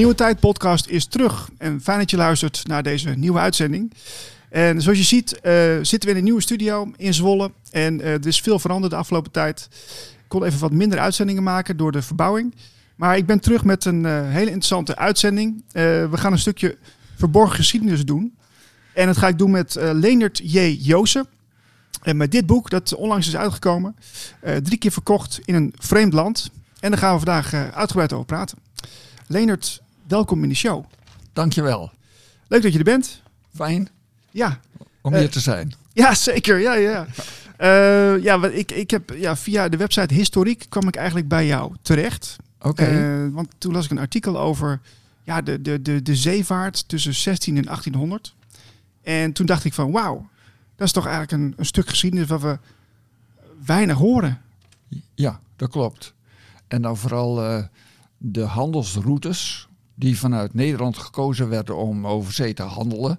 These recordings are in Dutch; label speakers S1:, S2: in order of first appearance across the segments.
S1: Nieuwe Tijd podcast is terug. En fijn dat je luistert naar deze nieuwe uitzending. En zoals je ziet uh, zitten we in een nieuwe studio in Zwolle. En uh, er is veel veranderd de afgelopen tijd. Ik kon even wat minder uitzendingen maken door de verbouwing. Maar ik ben terug met een uh, hele interessante uitzending. we gaan een stukje verborgen geschiedenis doen. En dat ga ik doen met Leendert J. Joosen. En met dit boek, dat onlangs is uitgekomen, drie keer verkocht in een vreemd land. En daar gaan we vandaag uitgebreid over praten. Leendert, welkom in de show.
S2: Dankjewel.
S1: Leuk dat je er bent.
S2: Fijn.
S1: Ja.
S2: Om hier uh, te zijn.
S1: Ja, zeker. Ja, ja. Uh, ja, ik, ik heb ja, via de website Historiek kwam ik eigenlijk bij jou terecht.
S2: Oké. Okay.
S1: Uh, want toen las ik een artikel over ja, de, de, de, de zeevaart tussen 16 en 1800. En toen dacht ik van wauw, dat is toch eigenlijk een, een stuk geschiedenis wat we weinig horen.
S2: Ja, dat klopt. En dan vooral de handelsroutes die vanuit Nederland gekozen werden om over zee te handelen.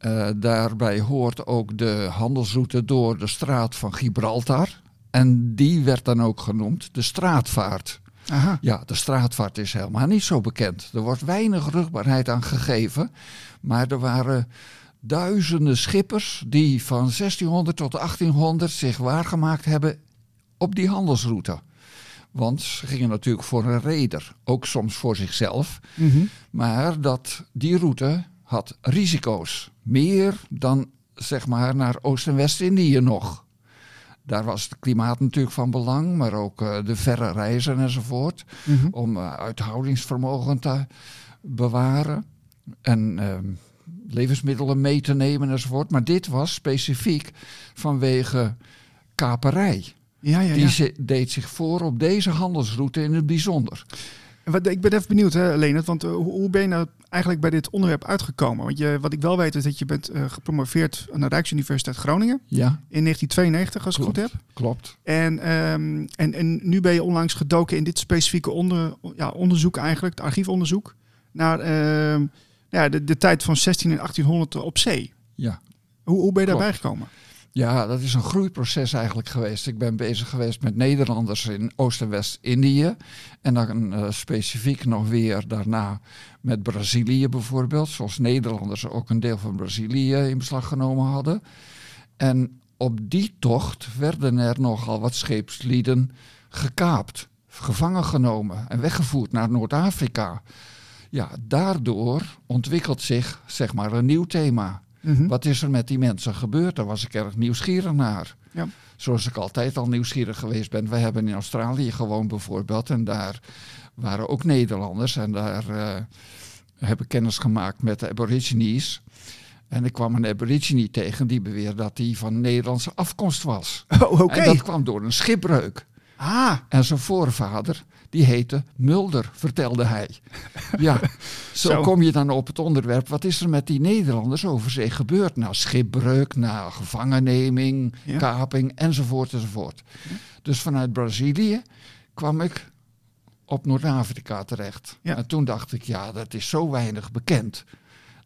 S2: Uh, daarbij hoort ook de handelsroute door de straat van Gibraltar. En die werd dan ook genoemd de straatvaart.
S1: Aha.
S2: Ja, de straatvaart is helemaal niet zo bekend. Er wordt weinig rugbaarheid aan gegeven. Maar er waren duizenden schippers die van 1600 tot 1800 zich waargemaakt hebben op die handelsroute. Want ze gingen natuurlijk voor een reder, ook soms voor zichzelf.
S1: Mm -hmm.
S2: Maar dat, die route had risico's. Meer dan zeg maar naar Oost- en West-Indië nog. Daar was het klimaat natuurlijk van belang, maar ook uh, de verre reizen enzovoort.
S1: Mm -hmm.
S2: Om uh, uithoudingsvermogen te bewaren en uh, levensmiddelen mee te nemen enzovoort. Maar dit was specifiek vanwege kaperij.
S1: Ja, ja, ja.
S2: Die deed zich voor op deze handelsroute in het bijzonder.
S1: Wat, ik ben even benieuwd, hè, Leonard, want uh, hoe ben je nou eigenlijk bij dit onderwerp uitgekomen? Want je, wat ik wel weet is dat je bent uh, gepromoveerd aan de Rijksuniversiteit Groningen.
S2: Ja.
S1: In 1992, als ik het goed heb.
S2: Klopt.
S1: En, um, en, en nu ben je onlangs gedoken in dit specifieke onder, ja, onderzoek eigenlijk, het archiefonderzoek, naar uh, ja, de, de tijd van 16 en 1800 op zee.
S2: Ja.
S1: Hoe, hoe ben je
S2: klopt.
S1: daarbij gekomen?
S2: Ja, dat is een groeiproces eigenlijk geweest. Ik ben bezig geweest met Nederlanders in Oost- en West-Indië. En dan uh, specifiek nog weer daarna met Brazilië bijvoorbeeld. Zoals Nederlanders ook een deel van Brazilië in beslag genomen hadden. En op die tocht werden er nogal wat scheepslieden gekaapt, gevangen genomen en weggevoerd naar Noord-Afrika. Ja, daardoor ontwikkelt zich zeg maar een nieuw thema.
S1: Mm -hmm.
S2: Wat is er met die mensen gebeurd? Daar was ik erg nieuwsgierig naar.
S1: Ja.
S2: Zoals ik altijd al nieuwsgierig geweest ben. We hebben in Australië gewoond bijvoorbeeld. En daar waren ook Nederlanders. En daar uh, heb ik kennis gemaakt met de Aborigines. En ik kwam een Aborigine tegen die beweerde dat hij van Nederlandse afkomst was.
S1: Oh, oké. Okay.
S2: En dat kwam door een schipbreuk.
S1: Ah.
S2: En zijn voorvader, die heette Mulder, vertelde hij. Ja, zo, zo, kom je dan op het onderwerp. Wat is er met die Nederlanders over zee gebeurd? Nou, schipbreuk, nou, gevangenneming,
S1: ja.
S2: kaping, enzovoort, enzovoort.
S1: Ja.
S2: Dus vanuit Brazilië kwam ik op Noord-Afrika terecht.
S1: Ja.
S2: En toen dacht ik, ja, dat is zo weinig bekend.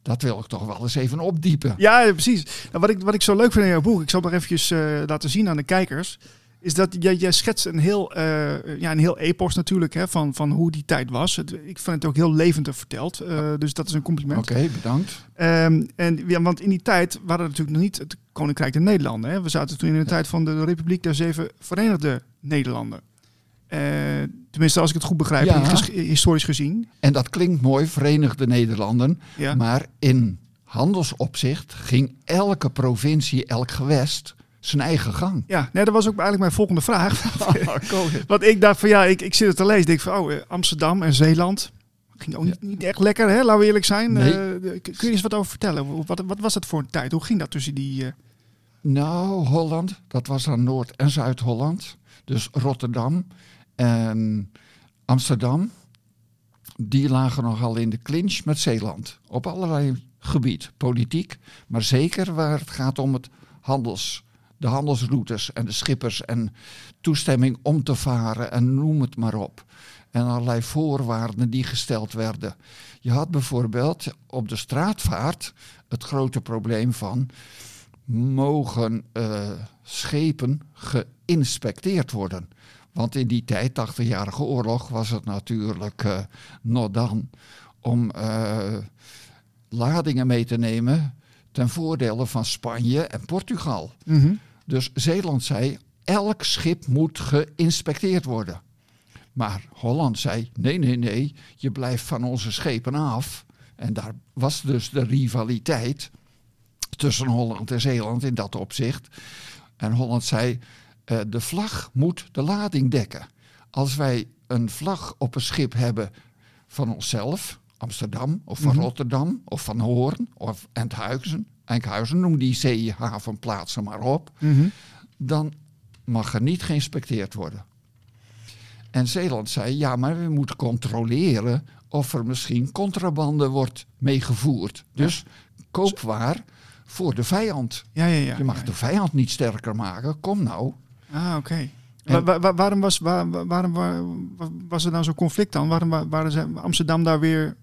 S2: Dat wil ik toch wel eens even opdiepen.
S1: Ja, precies. Nou, wat, ik, wat ik zo leuk vind in jouw boek, ik zal nog eventjes uh, laten zien aan de kijkers is dat jij, jij schetst een heel, uh, ja, een heel epos natuurlijk hè, van, van hoe die tijd was. Het, ik vind het ook heel levendig verteld, uh, dus dat is een compliment.
S2: Oké, okay, bedankt.
S1: Um, en, ja, want in die tijd waren er natuurlijk nog niet het Koninkrijk der Nederlanden. Hè. We zaten toen in de ja. tijd van de Republiek der Zeven Verenigde Nederlanden. Uh, tenminste, als ik het goed begrijp,
S2: Ja.
S1: historisch gezien.
S2: En dat klinkt mooi, Verenigde Nederlanden.
S1: Ja.
S2: Maar in handelsopzicht ging elke provincie, elk gewest zijn eigen gang.
S1: Ja, nee, dat was ook eigenlijk mijn volgende vraag.
S2: Oh,
S1: Want ik dacht van ja, ik, ik zit het te lezen. denk van oh, Amsterdam en Zeeland. Ging ook niet, niet echt lekker, hè? laten we eerlijk zijn.
S2: Nee.
S1: Uh, kun je eens wat over vertellen? Wat, wat was dat voor een tijd? Hoe ging dat tussen die... Uh...
S2: Nou, Holland, dat was aan Noord- en Zuid-Holland. Dus Rotterdam en Amsterdam. Die lagen nogal in de clinch met Zeeland. Op allerlei gebied, politiek. Maar zeker waar het gaat om het handels de handelsroutes en de schippers en toestemming om te varen en noem het maar op. En allerlei voorwaarden die gesteld werden. Je had bijvoorbeeld op de straatvaart het grote probleem van mogen uh, schepen geïnspecteerd worden. Want in die tijd, 80-jarige oorlog, was het natuurlijk uh, not dan om eh, ladingen mee te nemen ten voordele van Spanje en Portugal.
S1: Mhm.
S2: Dus Zeeland zei, elk schip moet geïnspecteerd worden. Maar Holland zei, nee, nee, nee, je blijft van onze schepen af. En daar was dus de rivaliteit tussen Holland en Zeeland in dat opzicht. En Holland zei, eh, de vlag moet de lading dekken. Als wij een vlag op een schip hebben van onszelf, Amsterdam of van
S1: Mhm.
S2: Rotterdam of van Hoorn of Enkhuizen, Enkhuizen, noem die zeehavenplaatsen maar op,
S1: Mhm.
S2: dan mag er niet geïnspecteerd worden. En Zeeland zei, ja, maar we moeten controleren of er misschien contrabande wordt meegevoerd. Dus koopwaar voor de vijand.
S1: Ja, ja, ja.
S2: Je mag
S1: ja.
S2: de vijand niet sterker maken. Kom nou.
S1: Ah, oké.
S2: En-
S1: Wa- wa- wa- waarom, was, wa- wa- waarom wa- wa- was er nou zo'n conflict dan? Waarom wa- waren ze Amsterdam daar weer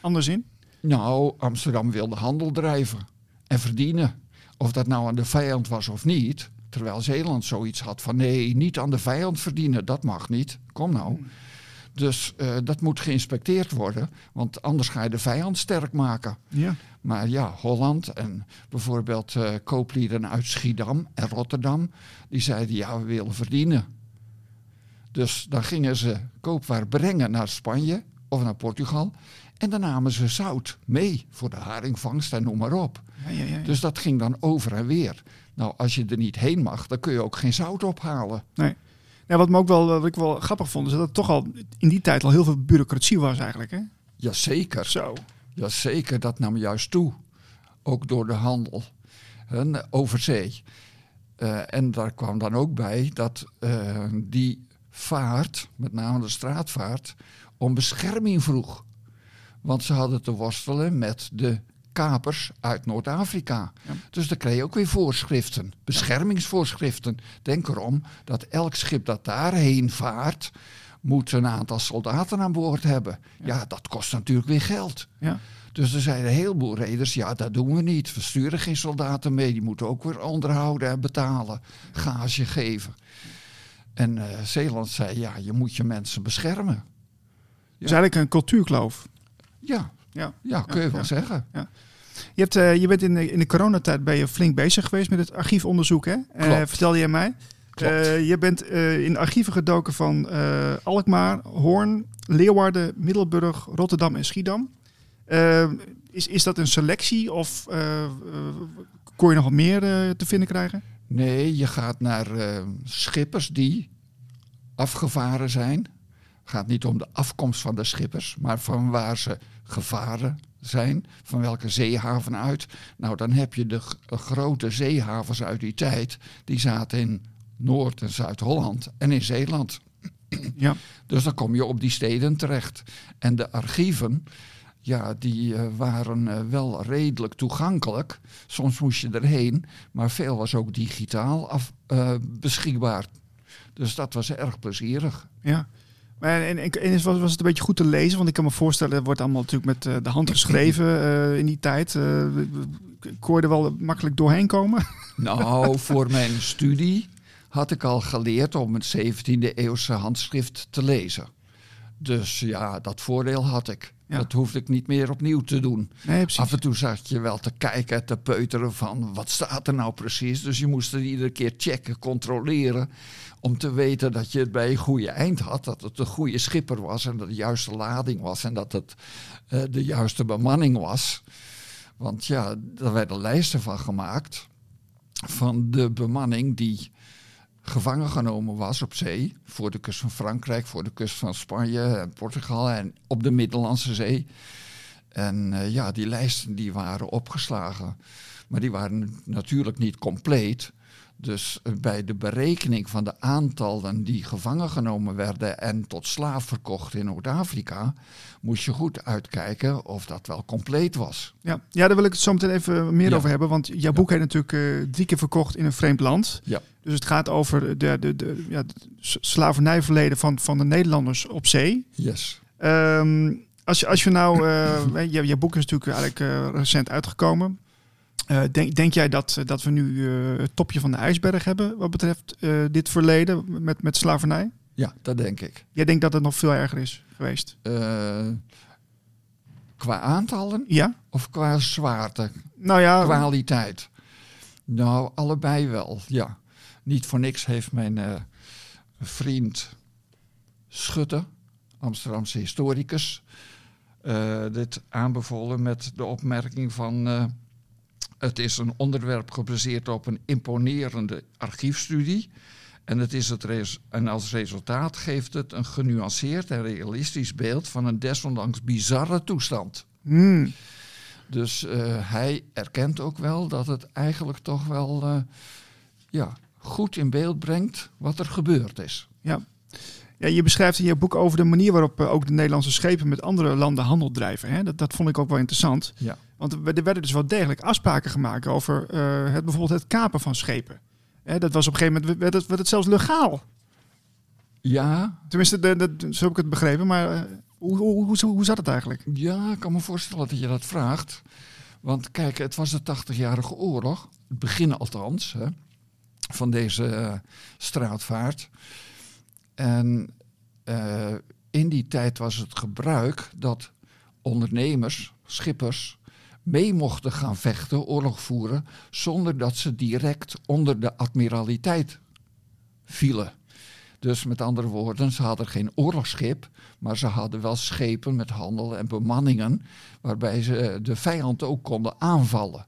S1: anders in?
S2: Nou, Amsterdam wilde handel drijven en verdienen. Of dat nou aan de vijand was of niet. Terwijl Zeeland zoiets had van nee, niet aan de vijand verdienen, dat mag niet. Kom nou. Dus eh, dat moet geïnspecteerd worden, want anders ga je de vijand sterk maken.
S1: Ja.
S2: Maar ja, Holland en bijvoorbeeld eh, kooplieden uit Schiedam en Rotterdam, die zeiden ja, we willen verdienen. Dus dan gingen ze koopwaar brengen naar Spanje of naar Portugal. En dan namen ze zout mee voor de haringvangst en noem maar op.
S1: Ja, ja, ja.
S2: Dus dat ging dan over en weer. Nou, als je er niet heen mag, dan kun je ook geen zout ophalen.
S1: Ja, wat, me ook wel, wat ik wel grappig vond, is dat het toch al in die tijd al heel veel bureaucratie was eigenlijk. Hè?
S2: Jazeker.
S1: Zo.
S2: Jazeker, dat nam juist toe. Ook door de handel hè, over zee. Eh, en daar kwam dan ook bij dat eh, die vaart, met name de straatvaart, om bescherming vroeg. Want ze hadden te worstelen met de kapers uit Noord-Afrika.
S1: Ja.
S2: Dus dan kreeg je ook weer voorschriften, beschermingsvoorschriften. Denk erom dat elk schip dat daarheen vaart, moet een aantal soldaten aan boord hebben. Ja, dat kost natuurlijk weer geld.
S1: Ja.
S2: Dus er zeiden een heleboel reders, ja, dat doen we niet. We sturen geen soldaten mee, die moeten ook weer onderhouden en betalen, gage geven. En eh, Zeeland zei, ja, je moet je mensen beschermen.
S1: Dus eigenlijk een cultuurkloof.
S2: Ja,
S1: Ja.
S2: ja kun je wel
S1: ja.
S2: zeggen.
S1: Je, hebt, eh, je bent in de, in de coronatijd ben je flink bezig geweest met het archiefonderzoek, hè?
S2: Klopt.
S1: vertelde je mij. Eh, je bent in archieven gedoken van Alkmaar, Hoorn, Leeuwarden, Middelburg, Rotterdam en Schiedam. Is, is dat een selectie of kon je nog wat meer te vinden krijgen?
S2: Nee, je gaat naar schippers die afgevaren zijn. Het gaat niet om de afkomst van de schippers, maar van waar ze gevaren zijn, van welke zeehaven uit. Nou, dan heb je de g- grote zeehavens uit die tijd, die zaten in Noord- en Zuid-Holland en in Zeeland.
S1: Ja.
S2: Dus dan kom je op die steden terecht. En de archieven, ja, die eh, waren eh, wel redelijk toegankelijk. Soms moest je erheen, maar veel was ook digitaal af, eh, beschikbaar. Dus dat was erg plezierig.
S1: Ja. En, en, en is- was, was het een beetje goed te lezen? Want ik kan me voorstellen, het wordt allemaal natuurlijk met eh, de hand geschreven eh, in die tijd. Kon je er wel makkelijk doorheen komen?
S2: Nou, voor mijn studie had ik al geleerd om het 17e eeuwse handschrift te lezen. Dus ja, dat voordeel had ik.
S1: Ja.
S2: Dat hoefde ik niet meer opnieuw te doen.
S1: Nee.
S2: Af en toe zat je wel te kijken en te peuteren van wat staat er nou precies. Dus je moest het iedere keer checken, controleren. Om te weten dat je het bij een goede eind had. Dat het een goede schipper was en dat de juiste lading was. En dat het eh, de juiste bemanning was. Want ja, daar werden lijsten van gemaakt. Van de bemanning die gevangen genomen was op zee. Voor de kust van Frankrijk, voor de kust van Spanje en Portugal en op de Middellandse Zee. En eh, ja, die lijsten die waren opgeslagen. Maar die waren natuurlijk niet compleet. Dus bij de berekening van de aantallen die gevangen genomen werden en tot slaaf verkocht in Noord-Afrika, moest je goed uitkijken of dat wel compleet was.
S1: Ja. ja, daar wil ik het zo meteen even meer
S2: Ja.
S1: over hebben. Want jouw boek heeft natuurlijk eh, drie keer verkocht in een vreemd land.
S2: Ja.
S1: Dus het gaat over de, de, de, ja, slavernijverleden van, van de Nederlanders op zee.
S2: Yes.
S1: Ehm, als, je, als je nou, eh je, je boek is natuurlijk eigenlijk eh, recent uitgekomen. Eh, denk, denk jij dat, dat we nu eh, het topje van de ijsberg hebben wat betreft eh, dit verleden met, met slavernij?
S2: Ja, dat denk ik.
S1: Jij denkt dat het nog veel erger is geweest?
S2: Eh, Qua aantallen
S1: Ja?
S2: of qua zwaarte,
S1: Nou ja,
S2: kwaliteit? Nou, allebei wel, ja. Niet voor niks heeft mijn eh, vriend Schutte, Amsterdamse historicus, eh, dit aanbevolen met de opmerking van... het is een onderwerp gebaseerd op een imponerende archiefstudie... En, het is het res- en als resultaat geeft het een genuanceerd en realistisch beeld van een desondanks bizarre toestand.
S1: hmm,
S2: Dus eh, hij erkent ook wel dat het eigenlijk toch wel eh, ja, goed in beeld brengt wat er gebeurd is.
S1: ja. Ja, je beschrijft in je boek over de manier waarop eh, ook de Nederlandse schepen met andere landen handel drijven. Hè? Dat, dat vond ik ook wel interessant.
S2: Ja.
S1: Want er er werden dus wel degelijk afspraken gemaakt over eh, het, bijvoorbeeld het kapen van schepen. Hè, dat was op een gegeven moment werd het, werd het zelfs legaal.
S2: Ja,
S1: Tenminste, de, de, zo heb ik het begrepen. Maar eh, hoe, hoe, hoe, hoe zat het eigenlijk?
S2: ja, ik kan me voorstellen dat je dat vraagt. Want kijk, het was de 80-jarige oorlog, het begin althans, hè, van deze eh, straatvaart. En in die tijd was het gebruik dat ondernemers, schippers, mee mochten gaan vechten, oorlog voeren, zonder dat ze direct onder de admiraliteit vielen. Dus met andere woorden, ze hadden geen oorlogsschip, maar ze hadden wel schepen met handel en bemanningen, waarbij ze de vijand ook konden aanvallen.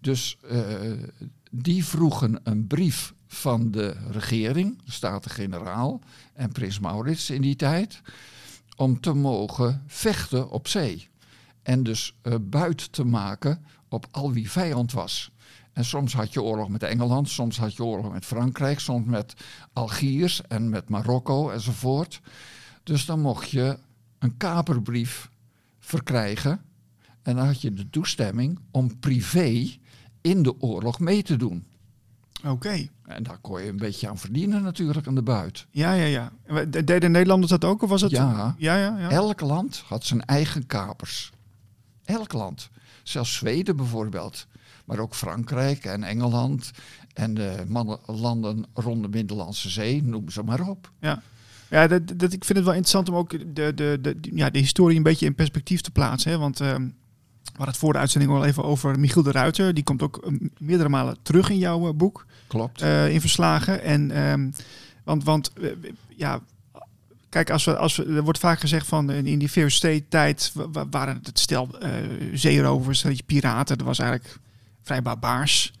S2: Dus eh, die vroegen een brief van de regering, de Staten-Generaal en Prins Maurits in die tijd, om te mogen vechten op zee. En dus eh, buit te maken op al wie vijand was. En soms had je oorlog met Engeland, soms had je oorlog met Frankrijk, soms met Algiers en met Marokko enzovoort. Dus dan mocht je een kaperbrief verkrijgen. En dan had je de toestemming om privé in de oorlog mee te doen.
S1: Oké.
S2: En daar kon je een beetje aan verdienen natuurlijk aan de buit.
S1: Ja, ja, ja. Deden Nederlanders dat ook? Of was het?
S2: Ja.
S1: Ja, ja, ja.
S2: Elk land had zijn eigen kapers. Elk land. Zelfs Zweden bijvoorbeeld. Maar ook Frankrijk en Engeland en de mannen- landen rond de Middellandse Zee, noem ze maar op.
S1: Ja, dat, dat, ik vind het wel interessant om ook de, de, de, ja, de historie een beetje in perspectief te plaatsen. Hè? Want ehm, we hadden het voor de uitzending al even over Michiel de Ruiter. Die komt ook eh, meerdere malen terug in jouw eh, boek,
S2: Klopt.
S1: eh, in verslagen. En, ehm, want, want eh, ja, kijk, als we, als we, er wordt vaak gezegd van in, in die VOC-tijd wa- wa- waren het stel eh zeerovers, piraten. Dat was eigenlijk vrij barbaars.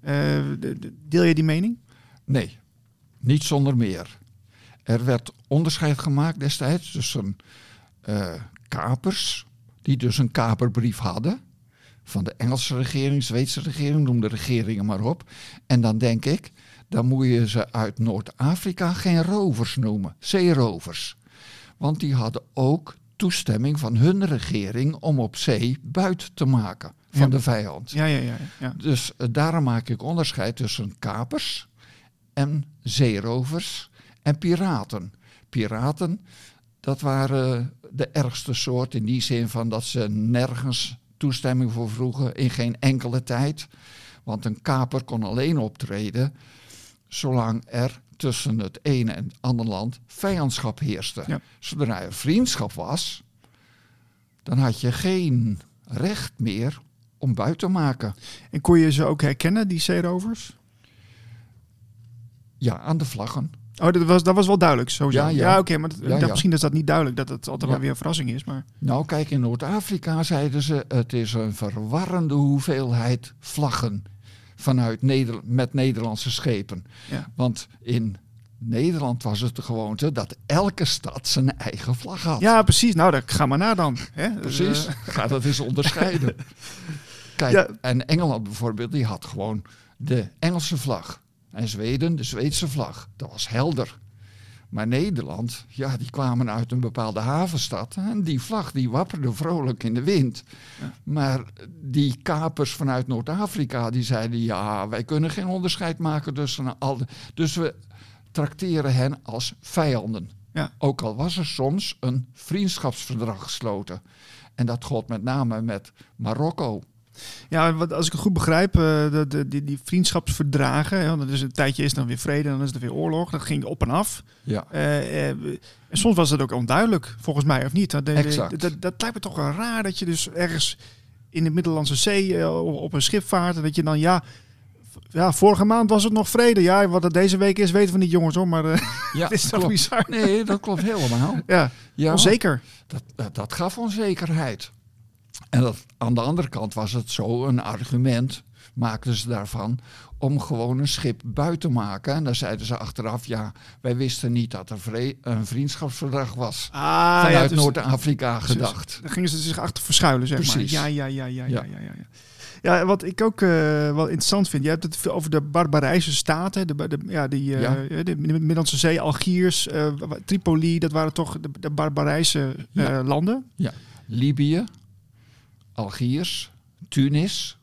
S1: Eh, de- de- deel je die mening?
S2: Nee, niet zonder meer. Er werd onderscheid gemaakt destijds tussen eh, kapers, die dus een kaperbrief hadden. Van de Engelse regering, Zweedse regering, noem de regeringen maar op. En dan denk ik, dan moet je ze uit Noord-Afrika geen rovers noemen, zeerovers. Want die hadden ook toestemming van hun regering om op zee buit te maken van
S1: Ja.
S2: de vijand.
S1: Ja, ja, ja. ja.
S2: Dus eh, daarom maak ik onderscheid tussen kapers en zeerovers en piraten. Piraten, dat waren de ergste soort in die zin van dat ze nergens toestemming voor vroegen in geen enkele tijd. Want een kaper kon alleen optreden zolang er tussen het ene en het andere land vijandschap heerste.
S1: Ja.
S2: Zodra er vriendschap was, dan had je geen recht meer om buit te maken.
S1: En kon je ze ook herkennen, die zeerovers?
S2: Ja, aan de vlaggen.
S1: Oh, dat was, dat was wel duidelijk, sowieso.
S2: Ja,
S1: Ja,
S2: ja.
S1: oké, maar dat-
S2: Ja, ja.
S1: misschien is dat niet duidelijk, dat het altijd wel weer een verrassing is. Maar
S2: Nou, kijk, in Noord-Afrika zeiden ze: het is een verwarrende hoeveelheid vlaggen vanuit Neder met Nederlandse schepen.
S1: Ja.
S2: Want in Nederland was het de gewoonte dat elke stad zijn eigen vlag had.
S1: ja, precies. Nou, dan ga maar na dan. Hè?
S2: Precies.
S1: eh,
S2: Ga dat eens onderscheiden. Kijk,
S1: Ja.
S2: en Engeland bijvoorbeeld, die had gewoon de Engelse vlag. En Zweden de Zweedse vlag. Dat was helder. Maar Nederland, ja, die kwamen uit een bepaalde havenstad. En die vlag die wapperde vrolijk in de wind.
S1: Ja.
S2: Maar die kapers vanuit Noord-Afrika, die zeiden... ja, wij kunnen geen onderscheid maken tussen al de... Dus we trakteren hen als vijanden.
S1: Ja.
S2: Ook al was er soms een vriendschapsverdrag gesloten. En dat gold met name met Marokko.
S1: Ja, wat, als ik het goed begrijp, uh, de, de, die, die vriendschapsverdragen, hè, want is een tijdje is dan weer vrede, dan is er weer oorlog, dat ging op en af.
S2: Ja.
S1: Uh, en soms was het ook onduidelijk, volgens mij, of niet? Dat,
S2: exact.
S1: Dat, dat, lijkt me toch wel raar dat je dus ergens in de Middellandse Zee op een schip vaart en dat je dan, ja, ja, vorige maand was het nog vrede. Ja, wat het deze week is, weten we niet, jongens hoor. Maar uh, ja, het is toch bizar.
S2: Nee, dat klopt helemaal.
S1: Ja, ja onzeker.
S2: Dat, dat, dat, gaf onzekerheid. En dat, aan de andere kant was het zo een argument, maakten ze daarvan, om gewoon een schip buiten te maken. En dan zeiden ze achteraf, ja, wij wisten niet dat er een vriendschapsverdrag was.
S1: Ah,
S2: vanuit
S1: ja, dus,
S2: Noord-Afrika gedacht.
S1: Dan gingen ze zich achter verschuilen, zeg
S2: Precies.
S1: maar. Ja, ja, ja, ja, ja, ja. ja, ja. Ja, wat ik ook uh, wel interessant vind, je hebt het over de Barbarijse staten, de, de, ja, die, uh,
S2: Ja.
S1: de Middellandse Zee, Algiers, uh, Tripoli, dat waren toch de, de Barbarijse
S2: Ja.
S1: landen.
S2: Libië, Algiers, Tunis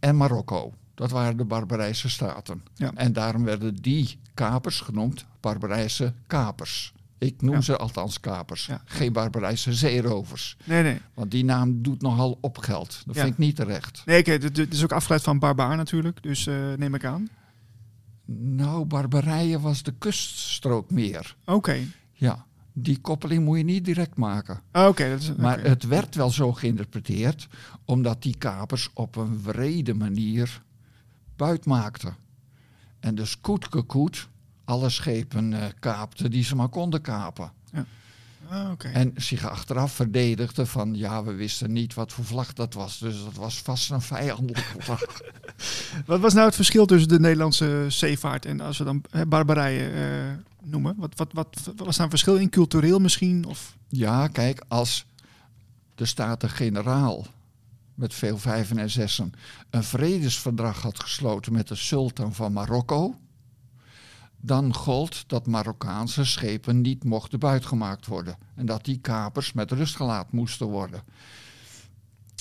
S2: en Marokko. Dat waren de Barbarijse staten.
S1: Ja.
S2: En daarom werden die kapers genoemd Barbarijse kapers. Ik noem
S1: Ja.
S2: ze althans kapers,
S1: Ja.
S2: geen Barbarijse zeerovers.
S1: Nee, nee.
S2: Want die naam doet nogal opgeld. Dat
S1: Ja.
S2: vind ik niet terecht.
S1: Nee, kijk, het het is ook afgeleid van barbaar natuurlijk, dus eh, neem ik aan.
S2: Nou, Barbarije was de kuststrook meer.
S1: Oké,
S2: Ja, die koppeling moet je niet direct maken.
S1: oké. dat is-
S2: Maar
S1: oké.
S2: het werd wel zo geïnterpreteerd, omdat die kapers op een wrede manier buit maakten. En dus koet koet alle schepen eh, kaapten die ze maar konden kapen.
S1: Ah, oké.
S2: En zich achteraf verdedigden van ja, we wisten niet wat voor vlag dat was. Dus dat was vast een vijandelijke vlag.
S1: Wat was nou het verschil tussen de Nederlandse zeevaart en als we dan barbarije eh, noemen? Wat, wat, wat, was daar een verschil in, cultureel misschien? Of...
S2: Ja, kijk, als de Staten-Generaal met veel vijven en zessen een vredesverdrag had gesloten met de sultan van Marokko, dan gold dat Marokkaanse schepen niet mochten buitgemaakt worden en dat die kapers met rust gelaten moesten worden.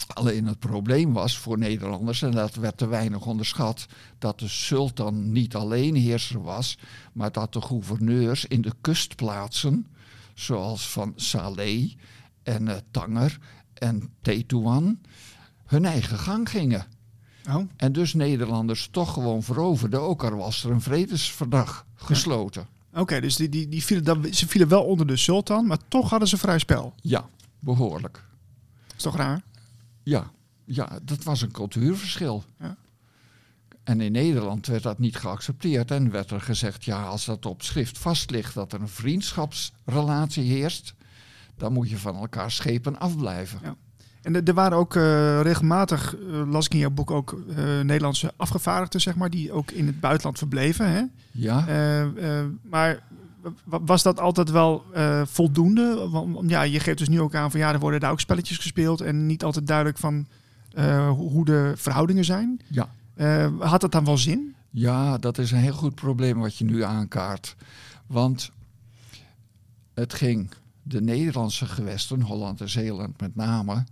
S2: Alleen het probleem was voor Nederlanders, en dat werd te weinig onderschat, dat de sultan niet alleen heerser was, maar dat de gouverneurs in de kustplaatsen, zoals van Saleh en eh, Tanger en Tetuan, hun eigen gang gingen.
S1: Oh,
S2: En dus Nederlanders toch gewoon veroverden, ook al was er een vredesverdrag gesloten.
S1: oké. dus die, die, die vielen, ze vielen wel onder de sultan, maar toch hadden ze vrij spel.
S2: Ja, behoorlijk.
S1: is toch raar?
S2: Ja, ja dat was een cultuurverschil.
S1: Ja.
S2: En in Nederland werd dat niet geaccepteerd en werd er gezegd, ja, als dat op schrift vast ligt dat er een vriendschapsrelatie heerst, dan moet je van elkaar schepen afblijven.
S1: Ja. En er- waren ook eh, regelmatig, eh, las ik in jouw boek ook, eh, Nederlandse afgevaardigden, zeg maar, die ook in het buitenland verbleven. Hè?
S2: Ja,
S1: maar was dat altijd wel eh, voldoende? Want ja, je geeft dus nu ook aan van ja, er worden daar ook spelletjes gespeeld en niet altijd duidelijk van eh, hoe hoe de verhoudingen zijn.
S2: ja.
S1: Eh, had dat dan wel zin?
S2: Ja, dat is een heel goed probleem wat je nu aankaart. Want het ging de Nederlandse gewesten, Holland en Zeeland met name,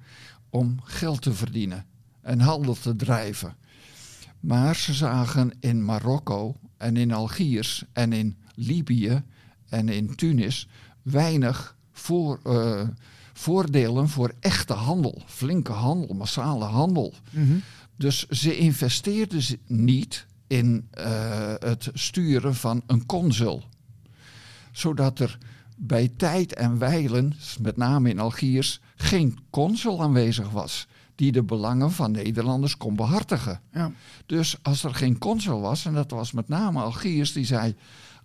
S2: om geld te verdienen en handel te drijven. Maar ze zagen in Marokko en in Algiers en in Libië en in Tunis weinig voor, eh, voordelen voor echte handel, flinke handel, massale handel. Dus ze investeerden niet in eh, het sturen van een consul. Zodat er bij tijd en wijlen, met name in Algiers, geen consul aanwezig was die de belangen van Nederlanders kon behartigen.
S1: Ja.
S2: Dus als er geen consul was, en dat was met name Algiers, die zei: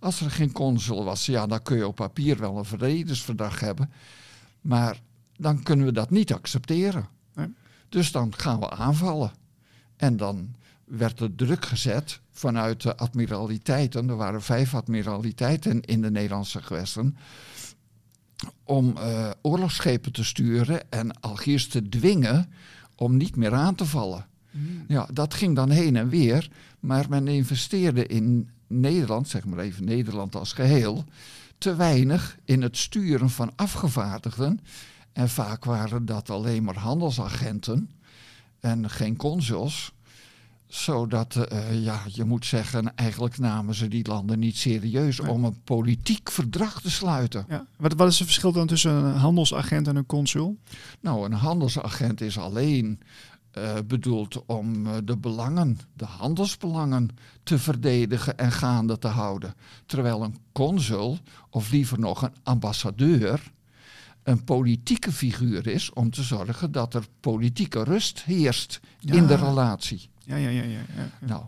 S2: Als er geen consul was, ja, dan kun je op papier wel een vredesverdrag hebben, maar dan kunnen we dat niet accepteren. Dus dan gaan we aanvallen. En dan werd er druk gezet vanuit de admiraliteiten. Er waren vijf admiraliteiten in de Nederlandse gewesten. Om eh, oorlogsschepen te sturen en Algiers te dwingen om niet meer aan te vallen. Ja, dat ging dan heen en weer. Maar men investeerde in Nederland, zeg maar even Nederland als geheel, te weinig in het sturen van afgevaardigden. En vaak waren dat alleen maar handelsagenten en geen consuls. Zodat, eh, ja, je moet zeggen, eigenlijk namen ze die landen niet serieus
S1: Nee.
S2: om een politiek verdrag te sluiten.
S1: Ja. Wat, wat is het verschil dan tussen een handelsagent en een consul?
S2: Nou, een handelsagent is alleen uh, bedoeld om uh, de belangen, de handelsbelangen te verdedigen en gaande te houden. Terwijl een consul, of liever nog een ambassadeur, een politieke figuur is om te zorgen dat er politieke rust heerst
S1: Ja.
S2: in de relatie.
S1: Ja, ja, ja. ja, ja.
S2: Nou,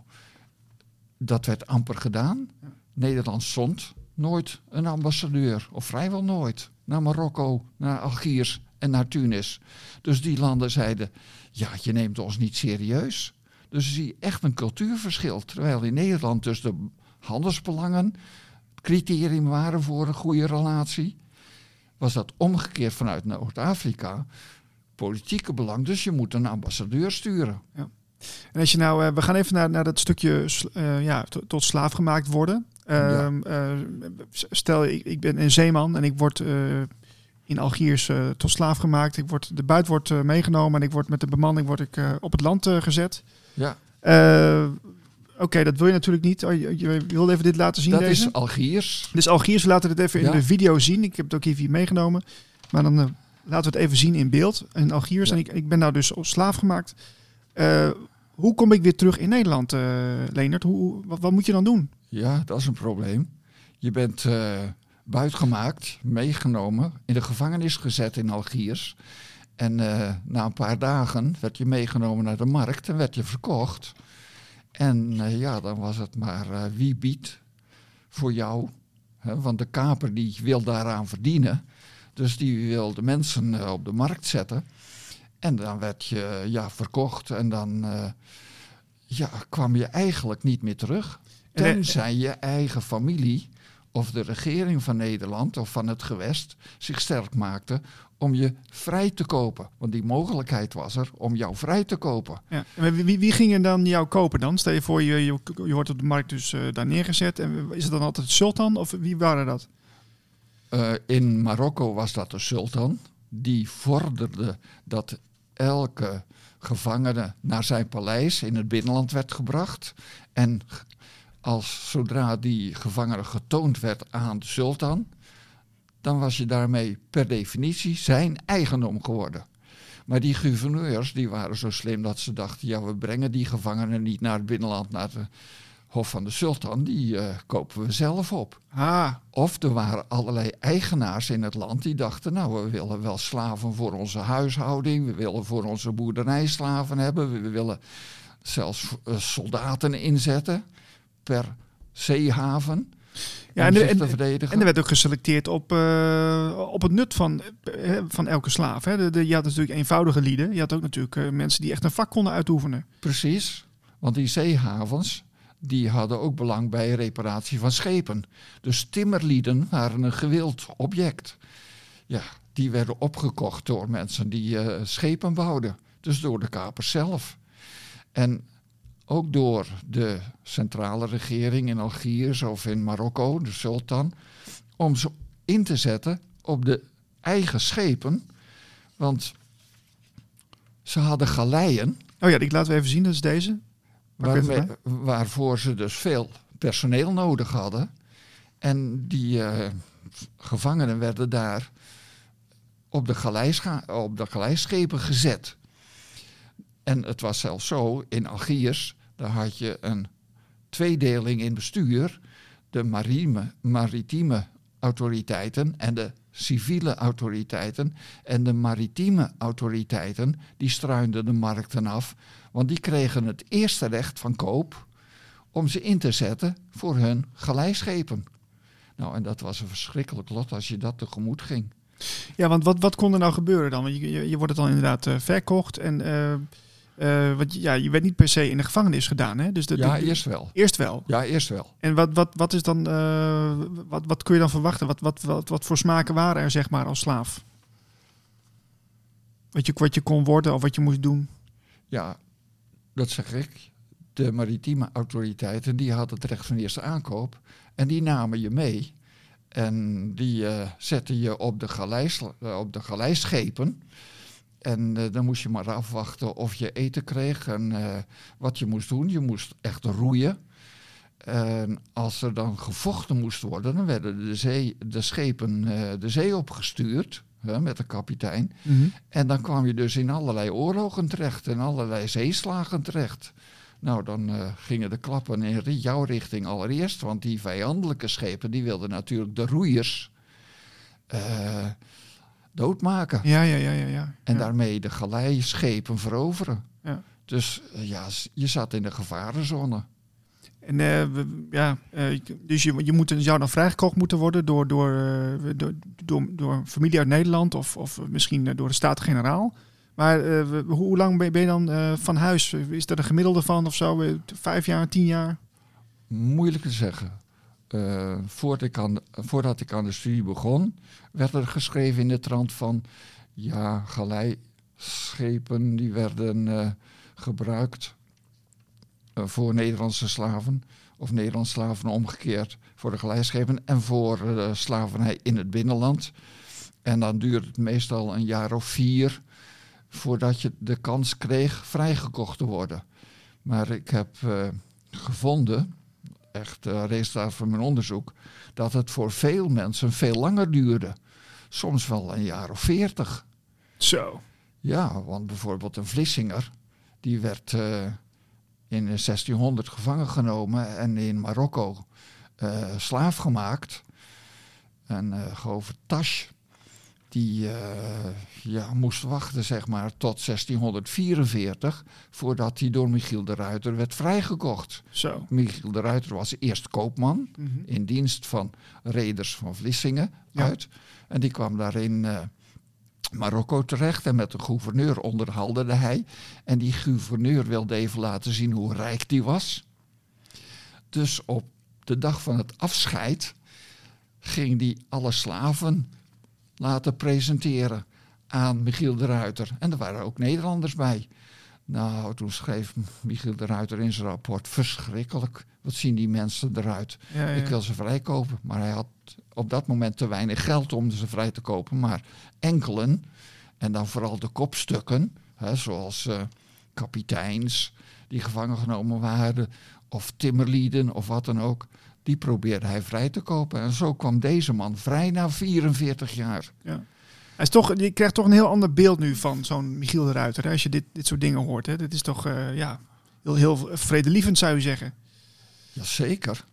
S2: dat werd amper gedaan. Nederland zond nooit een ambassadeur, of vrijwel nooit, naar Marokko, naar Algiers en naar Tunis. Dus die landen zeiden, ja, je neemt ons niet serieus. Dus zie je echt een cultuurverschil. Terwijl in Nederland dus de handelsbelangen het criterium waren voor een goede relatie, was dat omgekeerd vanuit Noord-Afrika. Politieke belang, dus je moet een ambassadeur sturen.
S1: En als je nou, eh, we gaan even naar, naar dat stukje eh, ja, to- tot slaaf gemaakt worden. Ehm, eh, stel, ik, ik ben een zeeman en ik word in Algiers eh, tot slaaf gemaakt. Ik word, de buit wordt eh, meegenomen en ik word met de bemanning word ik, eh, op het land gezet.
S2: Ja,
S1: Oké, dat wil je natuurlijk niet. Oh, je, je wilde even dit laten zien,
S2: dat
S1: deze?
S2: is Algiers.
S1: Dus Algiers, we laten het even in de video zien. Ik heb het ook hier meegenomen. Maar dan laten we het even zien in beeld. In Algiers.
S2: Ja.
S1: En ik, ik ben nou dus slaaf gemaakt. Hoe kom ik weer terug in Nederland, Leonard? Hoe, wat, wat moet je dan doen?
S2: Ja, dat is een probleem. Je bent buitgemaakt, meegenomen, in de gevangenis gezet in Algiers. En eh, na een paar dagen werd je meegenomen naar de markt en werd je verkocht. En eh, ja, dan was het maar eh, wie biedt voor jou. Hè, want de kaper die wil daaraan verdienen. Dus die wil de mensen op de markt zetten. En dan werd je ja, verkocht en dan ja, kwam je eigenlijk niet meer terug.
S1: En,
S2: Tenzij je eigen familie of de regering van Nederland of van het gewest zich sterk maakte om je vrij te kopen. Want die mogelijkheid was er om jou vrij te kopen.
S1: Ja. En wie, wie ging er dan jou kopen dan? Stel je voor, je, je, je wordt op de markt dus eh, daar neergezet. En is het dan altijd sultan of wie waren dat?
S2: Eh, in Marokko was dat de sultan. Die vorderde dat elke gevangene naar zijn paleis in het binnenland werd gebracht. En als zodra die gevangene getoond werd aan de sultan, dan was je daarmee per definitie zijn eigendom geworden. Maar die gouverneurs die waren zo slim dat ze dachten, ja we brengen die gevangenen niet naar het binnenland, naar het hof van de sultan, die eh, kopen we zelf op.
S1: Ah,
S2: Of er waren allerlei eigenaars in het land die dachten, nou we willen wel slaven voor onze huishouding, we willen voor onze boerderij slaven hebben, we willen zelfs eh, soldaten inzetten per zeehaven
S1: Ja, en, de- en, en er werd ook geselecteerd op, eh, op het nut van, eh, van elke slaaf. Hè? De, de- je had natuurlijk eenvoudige lieden. Je had ook natuurlijk eh, mensen die echt een vak konden uitoefenen.
S2: Precies, want die zeehavens die hadden ook belang bij reparatie van schepen. Dus timmerlieden waren een gewild object. Ja, die werden opgekocht door mensen die schepen bouwden. Dus door de kapers zelf. En ook door de centrale regering in Algiers of in Marokko, de sultan, om ze in te zetten op de eigen schepen. Want ze hadden galeien
S1: Oh ja, die laten we even zien. Dat is deze.
S2: Waarmee, waarvoor ze dus veel personeel nodig hadden. En die eh, gevangenen werden daar op de, op de galeisschepen gezet. En het was zelfs zo, in Algiers, daar had je een tweedeling in bestuur. De marine, maritieme autoriteiten en de civiele autoriteiten. En de maritieme autoriteiten, die struinden de markten af. Want die kregen het eerste recht van koop om ze in te zetten voor hun galeischepen. Nou, en dat was een verschrikkelijk lot als je dat tegemoet ging.
S1: Ja, want wat, wat kon er nou gebeuren dan? Je, je wordt het dan inderdaad eh, verkocht. En eh, eh, want, ja, je werd niet per se in de gevangenis gedaan. Hè? Dus de,
S2: Ja,
S1: de-
S2: eerst wel.
S1: eerst wel.
S2: Ja, eerst wel.
S1: En wat, wat, wat is dan, eh, wat, wat kun je dan verwachten? Wat, wat, wat, wat voor smaken waren er, zeg maar, als slaaf? Wat je, wat je kon worden of wat je moest doen?
S2: Ja, dat zeg ik. De maritieme autoriteiten die hadden het recht van eerste aankoop. En die namen je mee. En die eh, zetten je op de, galeis, eh, op de galeischepen. En eh, dan moest je maar afwachten of je eten kreeg en eh, wat je moest doen. Je moest echt roeien. En als er dan gevochten moest worden, dan werden de, zee, de schepen eh, de zee opgestuurd. hè, met de kapitein.
S1: Mhm.
S2: En dan kwam je dus in allerlei oorlogen terecht en allerlei zeeslagen terecht. Nou, dan gingen de klappen in jouw richting allereerst, want die vijandelijke schepen die wilden natuurlijk de roeiers doodmaken.
S1: Ja, ja, ja, ja. ja.
S2: En
S1: ja.
S2: daarmee de galeischepen veroveren.
S1: Ja.
S2: Dus eh, ja, je zat in de gevarenzone.
S1: En eh, ja, eh, dus je, je moet, zou dan vrijgekocht moeten worden door, door, door, door, door familie uit Nederland of, of misschien door de Staten-Generaal. Maar eh, we- hoe lang ben je, dan van huis? Is er een gemiddelde van of zo? Vijf jaar, tien jaar?
S2: Moeilijk te zeggen. Voordat, ik aan, voordat ik aan de studie begon, werd er geschreven in de trant van... ja, galeischepen die werden eh, gebruikt eh, voor Nederlandse slaven... of Nederlandse slaven omgekeerd voor de galeischepen... en voor eh, slavernij in het binnenland. En dan duurde het meestal een jaar of vier... voordat je de kans kreeg vrijgekocht te worden. Maar ik heb gevonden echt resultaat van mijn onderzoek, dat het voor veel mensen veel langer duurde. Soms wel een jaar of veertig.
S1: Zo.
S2: Ja, want bijvoorbeeld een Vlissinger, die werd eh, in 1600 gevangen genomen en in Marokko eh, slaaf gemaakt. En uh, Govert Tasch, die uh, ja, moest wachten zeg maar, tot 1644 voordat hij door Michiel de Ruiter werd vrijgekocht.
S1: Zo.
S2: Michiel de Ruiter was eerst koopman
S1: Mhm.
S2: in dienst van reders van Vlissingen
S1: Ja.
S2: uit. En die kwam daar in eh, Marokko terecht en met de gouverneur onderhandelde hij. En die gouverneur wilde even laten zien hoe rijk die was. Dus op de dag van het afscheid ging die alle slaven laten presenteren aan Michiel de Ruiter. En er waren ook Nederlanders bij. Nou, toen schreef Michiel de Ruiter in zijn rapport: verschrikkelijk. Wat zien die mensen eruit?
S1: Ja, ja.
S2: Ik wil ze vrijkopen. Maar hij had op dat moment te weinig geld om ze vrij te kopen. Maar enkelen, en dan vooral de kopstukken, hè, zoals eh, kapiteins die gevangen genomen waren, of timmerlieden of wat dan ook, die probeerde hij vrij te kopen. En zo kwam deze man vrij na 44 jaar.
S1: Ja. Hij is toch, je krijgt toch een heel ander beeld nu van zo'n Michiel de Ruiter. Hè? Als je dit, dit soort dingen hoort. Hè? Dit is toch eh, ja, heel, heel vredelievend, zou je zeggen.
S2: Jazeker.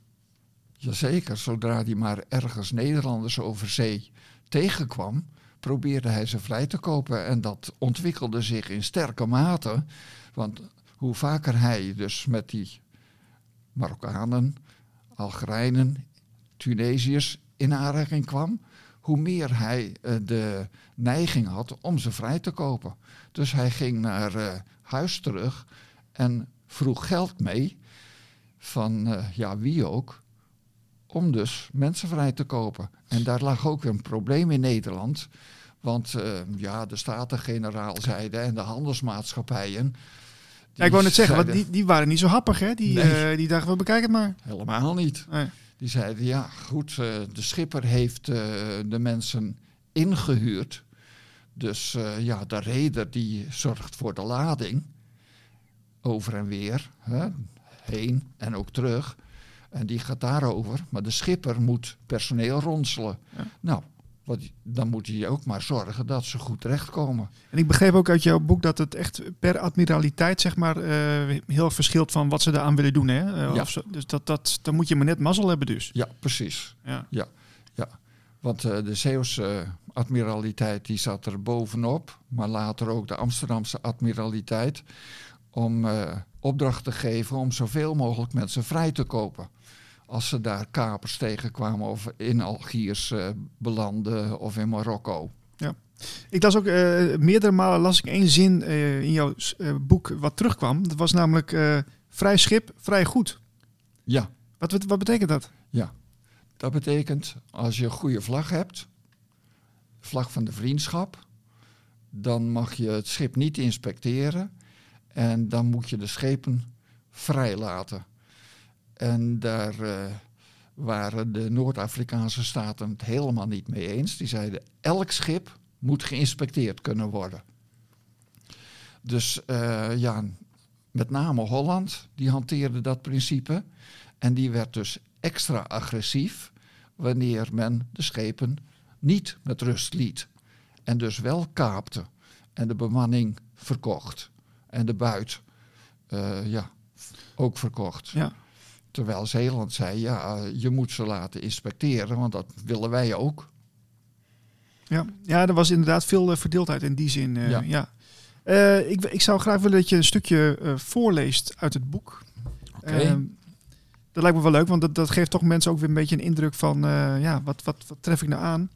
S2: Jazeker. Zodra hij maar ergens Nederlanders over zee tegenkwam, probeerde hij ze vrij te kopen. En dat ontwikkelde zich in sterke mate. Want hoe vaker hij dus met die Marokkanen, Algerijnen, Tunesiërs in aanraking kwam, hoe meer hij eh, de neiging had om ze vrij te kopen. Dus hij ging naar eh, huis terug en vroeg geld mee van eh, ja, wie ook, om dus mensen vrij te kopen. En daar lag ook een probleem in Nederland. Want ja, de Staten-Generaal zeiden en de handelsmaatschappijen.
S1: Ja, ik wou net zeggen, want die, die waren niet zo happig. Hè? Die,
S2: Nee.
S1: eh, die dachten, we bekijken het maar.
S2: Helemaal niet.
S1: Nee.
S2: Die zeiden, ja goed, eh, de schipper heeft eh, de mensen ingehuurd. Dus ja, de reder die zorgt voor de lading. Over en weer, hè, heen en ook terug. En die gaat daarover. Maar de schipper moet personeel ronselen.
S1: Ja.
S2: Nou, wat, dan moet hij ook maar zorgen dat ze goed terechtkomen.
S1: En ik begreep ook uit jouw boek dat het echt per admiraliteit zeg maar, eh, heel verschilt van wat ze eraan willen doen. Hè? Eh,
S2: Ja.
S1: of zo. Dus dat, dat, dan moet je maar net mazzel hebben dus.
S2: Ja, precies.
S1: Ja.
S2: Want eh, de Zeeuwse admiraliteit die zat er bovenop, maar later ook de Amsterdamse admiraliteit, om opdracht te geven om zoveel mogelijk mensen vrij te kopen. Als ze daar kapers tegenkwamen of in Algiers eh, belanden of in Marokko.
S1: Ik las ook eh, meerdere malen las ik één zin eh, in jouw boek wat terugkwam. Dat was namelijk vrij schip, vrij goed.
S2: Ja,
S1: Wat, wat, wat betekent dat?
S2: dat betekent als je een goede vlag hebt, vlag van de vriendschap, dan mag je het schip niet inspecteren en dan moet je de schepen vrijlaten. En daar eh, waren de Noord-Afrikaanse staten het helemaal niet mee eens. Die zeiden elk schip moet geïnspecteerd kunnen worden. Dus eh, ja, met name Holland, die hanteerde dat principe. En die werd dus extra agressief wanneer men de schepen niet met rust liet. En dus wel kaapte. En de bemanning verkocht. En de buit eh, ja, ook verkocht.
S1: Ja.
S2: Terwijl Zeeland zei, ja, je moet ze laten inspecteren, want dat willen wij ook.
S1: Ja, ja er was inderdaad veel eh, verdeeldheid in die zin. eh,
S2: Ja.
S1: ja. Eh, ik, ik zou graag willen dat je een stukje eh, voorleest uit het boek.
S2: Oké.
S1: Ehm, dat lijkt me wel leuk, want dat, dat geeft toch mensen ook weer een beetje een indruk van, eh, ja, wat, wat, wat tref ik nou aan?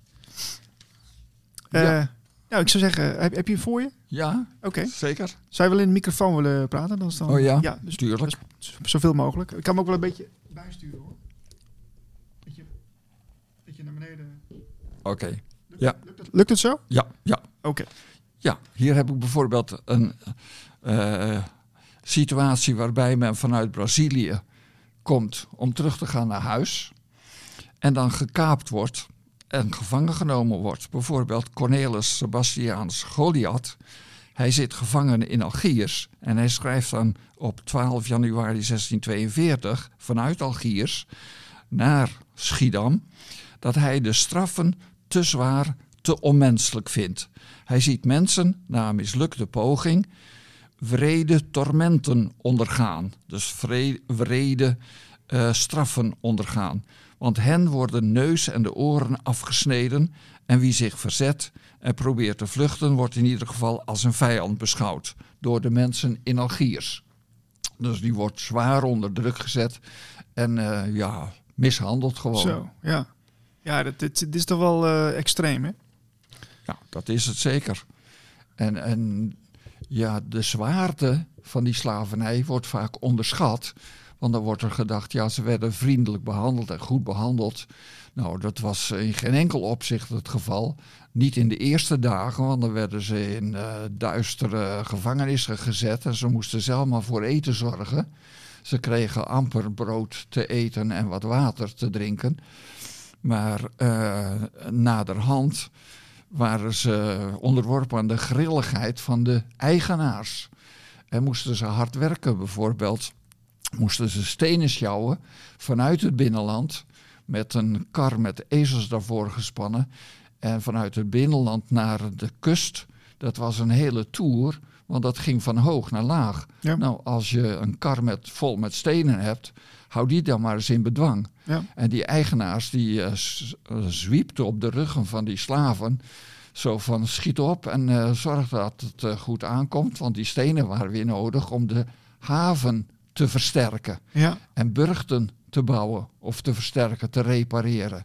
S2: Ja.
S1: Nou, ik zou zeggen, heb, heb je hem voor je?
S2: Ja,
S1: Oké.
S2: zeker.
S1: Zou je wel in de microfoon willen praten? Dan is dan,
S2: Oh ja,
S1: ja dus
S2: Tuurlijk.
S1: z- zoveel mogelijk. Ik kan hem ook wel een beetje bijsturen hoor. Dat je, naar beneden...
S2: Oké.
S1: Lukt,
S2: Ja.
S1: lukt, het, lukt het zo?
S2: Ja, ja.
S1: Oké.
S2: Ja, hier heb ik bijvoorbeeld een eh, situatie waarbij men vanuit Brazilië komt om terug te gaan naar huis. En dan gekaapt wordt en gevangen genomen wordt. Bijvoorbeeld Cornelis Sebastiaans Goliath. Hij zit gevangen in Algiers en hij schrijft dan op 12 januari 1642 vanuit Algiers naar Schiedam dat hij de straffen te zwaar, te onmenselijk vindt. Hij ziet mensen na een mislukte poging wrede tormenten ondergaan. Dus vre- wrede eh, straffen ondergaan. Want hen worden neus en de oren afgesneden en wie zich verzet en probeert te vluchten wordt in ieder geval als een vijand beschouwd door de mensen in Algiers. Dus die wordt zwaar onder druk gezet en eh, ja, mishandeld gewoon.
S1: Zo, ja. Ja, dat, dit, dit is toch wel eh, extreem, hè?
S2: Ja, dat is het zeker. En, en ja, de zwaarte van die slavernij wordt vaak onderschat. Want dan wordt er gedacht, ja, ze werden vriendelijk behandeld en goed behandeld. Nou, dat was in geen enkel opzicht het geval. Niet in de eerste dagen, want dan werden ze in eh, duistere gevangenissen gezet en ze moesten zelf maar voor eten zorgen. Ze kregen amper brood te eten en wat water te drinken. Maar eh, naderhand waren ze onderworpen aan de grilligheid van de eigenaars. En moesten ze hard werken, bijvoorbeeld moesten ze stenen sjouwen vanuit het binnenland met een kar met ezels daarvoor gespannen. En vanuit het binnenland naar de kust, dat was een hele tour, want dat ging van hoog naar laag.
S1: Ja.
S2: Nou, als je een kar met, vol met stenen hebt, hou die dan maar eens in bedwang.
S1: Ja.
S2: En die eigenaars die eh, zwiepten op de ruggen van die slaven. Zo van schiet op en eh, zorg dat het goed aankomt. Want die stenen waren weer nodig om de haven te versterken.
S1: Ja.
S2: En burchten te bouwen of te versterken, te repareren.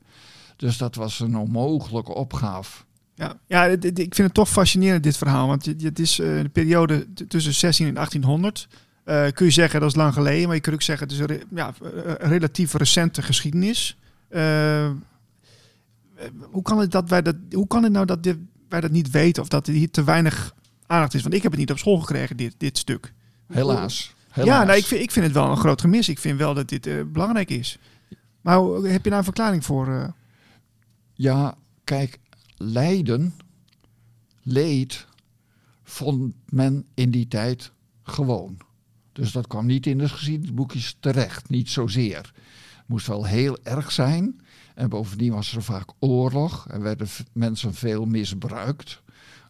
S2: Dus dat was een onmogelijke opgave.
S1: Ja, ja ik vind het toch fascinerend, dit verhaal. Want het- is eh, de periode tussen 16 en 1800. Eh, kun je zeggen, dat is lang geleden. Maar je kunt ook zeggen, het is een, ja, een relatief recente geschiedenis. Eh, eh, hoe, kan het dat wij dat, hoe kan het nou dat dit- wij dat niet weten? Of dat er hier te weinig aandacht is? Want ik heb het niet op school gekregen, dit, dit stuk.
S2: Helaas.
S1: Ja, nou, ik, vind, ik vind het wel een groot gemis. Ik vind wel dat dit eh, belangrijk is. Maar hoe- heb je daar een verklaring voor? eh?
S2: Ja, kijk, lijden, leed, vond men in die tijd gewoon. Dus dat kwam niet in de geschiedenisboekjes terecht, niet zozeer. Het moest wel heel erg zijn. En bovendien was er vaak oorlog en werden mensen veel misbruikt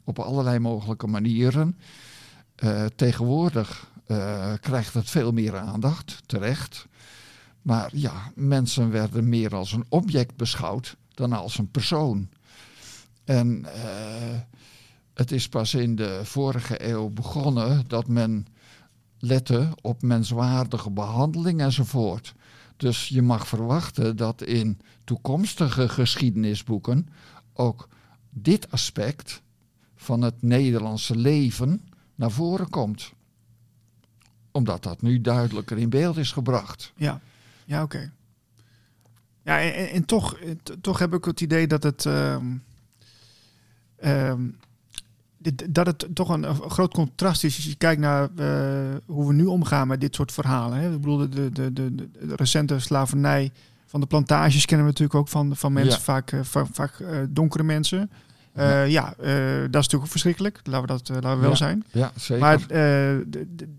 S2: op allerlei mogelijke manieren. Eh, tegenwoordig eh, krijgt het veel meer aandacht, terecht. Maar ja, mensen werden meer als een object beschouwd dan als een persoon. En eh, het is pas in de vorige eeuw begonnen dat men lette op menswaardige behandeling enzovoort. Dus je mag verwachten dat in toekomstige geschiedenisboeken ook dit aspect van het Nederlandse leven naar voren komt. Omdat dat nu duidelijker in beeld is gebracht.
S1: Ja, ja oké. Ja, en, en- toch, toch heb ik het idee dat het, ehm, ehm, dit, dat het toch een, een groot contrast is als je kijkt naar eh, hoe we nu omgaan met dit soort verhalen. Hè. Ik bedoel, de, de, de, de, recente slavernij van de plantages kennen we natuurlijk ook van, van mensen,
S2: Ja.
S1: vaak, eh, va- vaak eh, donkere mensen. Eh, ja, eh, dat is natuurlijk ook verschrikkelijk. Laten we dat eh, laten we wel
S2: Ja,
S1: zijn.
S2: Ja, zeker.
S1: Maar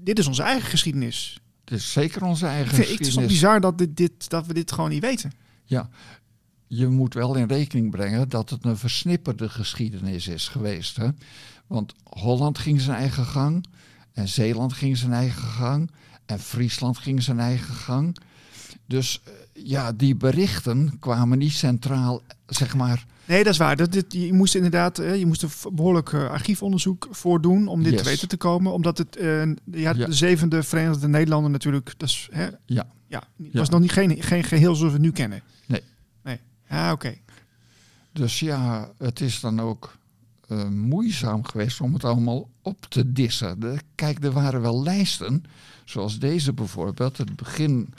S1: dit is onze eigen geschiedenis.
S2: het is zeker onze eigen
S1: Ik vind, het is
S2: geschiedenis.
S1: bizar dat, dit, dit, dat we dit gewoon niet weten.
S2: Ja, je moet wel in rekening brengen dat het een versnipperde geschiedenis is geweest. Hè? Want Holland ging zijn eigen gang en Zeeland ging zijn eigen gang en Friesland ging zijn eigen gang. Dus eh, ja, die berichten kwamen niet centraal, zeg maar.
S1: Nee, dat is waar. Dat, dit, je moest inderdaad eh, je moest er behoorlijk uh, archiefonderzoek voor doen om dit
S2: Yes.
S1: te weten te komen. Omdat het uh, ja,
S2: Ja.
S1: de zevende Verenigde Nederlanden natuurlijk, dat is, hè,
S2: Ja,
S1: ja, het
S2: Ja.
S1: was nog niet geen, geen geheel zoals we het nu kennen.
S2: Nee.
S1: Nee. Ja, oké.
S2: dus ja, het is dan ook eh, moeizaam geweest om het allemaal op te dissen. De- kijk, er waren wel lijsten, zoals deze bijvoorbeeld. Het begin,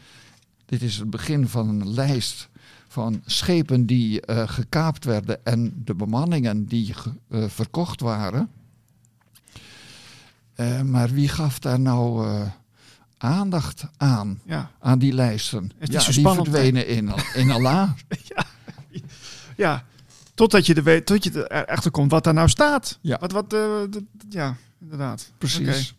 S2: dit is het begin van een lijst van schepen die eh, gekaapt werden en de bemanningen die eh, verkocht waren. Eh, maar wie gaf daar nou aandacht aan,
S1: Ja.
S2: aan die lijsten?
S1: niet
S2: ja,
S1: zo
S2: die
S1: spannend,
S2: verdwenen in, in Allah.
S1: ja, totdat je er tot je erachter komt wat daar nou staat.
S2: Ja.
S1: Wat, wat, ja, inderdaad.
S2: Precies.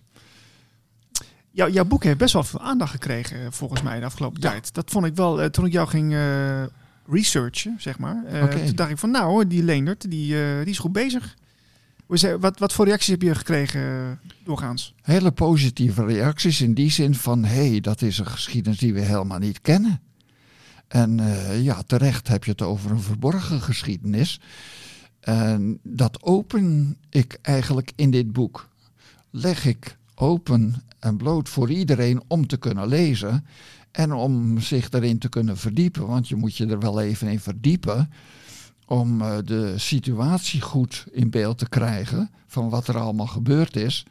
S1: Jou, jouw boek heeft best wel veel aandacht gekregen, eh, volgens mij, de afgelopen
S2: Ja.
S1: tijd. Dat vond ik wel, eh, toen ik jou ging eh, researchen, zeg maar. Toen dacht ik van, nou, hoor, die Leendert, die, die is goed bezig. Wat, wat voor reacties heb je gekregen doorgaans?
S2: hele positieve reacties in die zin van hé, hey, dat is een geschiedenis die we helemaal niet kennen. En ja, terecht heb je het over een verborgen geschiedenis. En dat open ik eigenlijk in dit boek. Leg ik open en bloot voor iedereen om te kunnen lezen en om zich erin te kunnen verdiepen. Want je moet je er wel even in verdiepen om eh, de situatie goed in beeld te krijgen van wat er allemaal gebeurd is.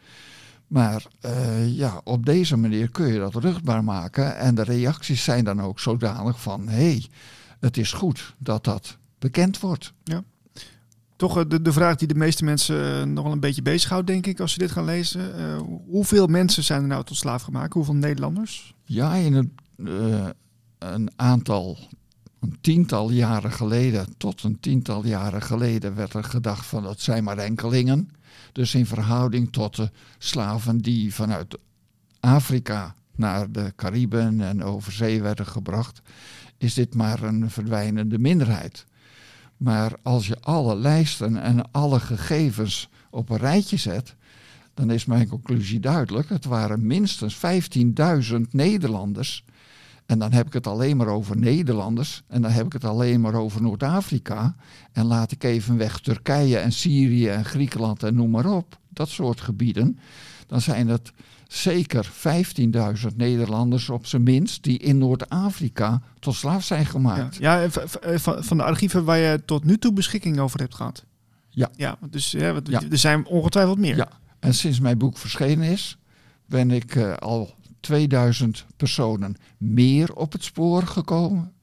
S2: Maar eh, ja, op deze manier kun je dat ruchtbaar maken. En de reacties zijn dan ook zodanig van: hé, hey, het is goed dat dat bekend wordt.
S1: Toch eh, de, de vraag die de meeste mensen eh, nog wel een beetje bezighoudt, denk ik, als ze dit gaan lezen. Eh, hoeveel mensen zijn er nou tot slaaf gemaakt? Hoeveel Nederlanders?
S2: Ja, in een, een aantal, een tiental jaren geleden, tot een tiental jaren geleden, werd er gedacht van dat zijn maar enkelingen. Dus in verhouding tot de slaven die vanuit Afrika naar de Cariben en over zee werden gebracht, is dit maar een verdwijnende minderheid. Maar als je alle lijsten en alle gegevens op een rijtje zet, dan is mijn conclusie duidelijk. Het waren minstens 15.000 Nederlanders. En dan heb ik het alleen maar over Nederlanders. En dan heb ik het alleen maar over Noord-Afrika. En laat ik even weg Turkije en Syrië en Griekenland en noem maar op. Dat soort gebieden. Dan zijn het zeker 15.000 Nederlanders op zijn minst die in Noord-Afrika tot slaaf zijn gemaakt.
S1: ja eh, van, de archieven waar je tot nu toe beschikking over hebt gehad.
S2: Ja.
S1: Ja, dus ja, er zijn ongetwijfeld meer.
S2: Ja. En sinds mijn boek verschenen is, ben ik eh, al 2000 personen meer op het spoor gekomen,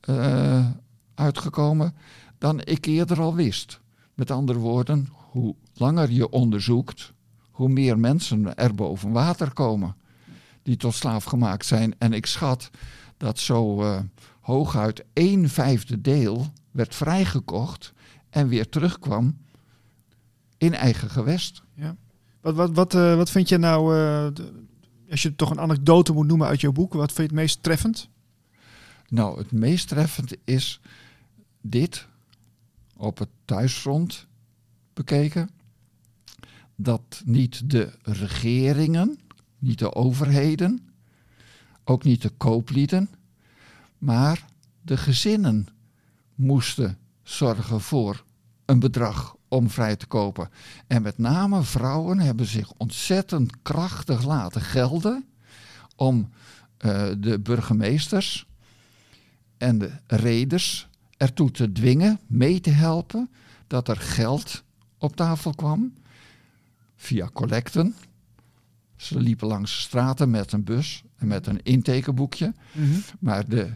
S2: eh, uitgekomen dan ik eerder al wist. Met andere woorden, hoe langer je onderzoekt, hoe meer mensen er boven water komen die tot slaaf gemaakt zijn. En ik schat dat zo eh, hooguit een vijfde deel werd vrijgekocht en weer terugkwam in eigen gewest.
S1: Wat, wat, wat, eh, wat vind je nou, eh, als je toch een anekdote moet noemen uit jouw boek, wat vind je het meest treffend?
S2: Nou, het meest treffend is dit op het thuisfront bekeken. Dat niet de regeringen, niet de overheden, ook niet de kooplieden, maar de gezinnen moesten zorgen voor een bedrag om vrij te kopen. En met name vrouwen hebben zich ontzettend krachtig laten gelden om eh, de burgemeesters en de reders ertoe te dwingen mee te helpen dat er geld op tafel kwam via collecten. Ze liepen langs de straten met een bus en met een intekenboekje. Maar de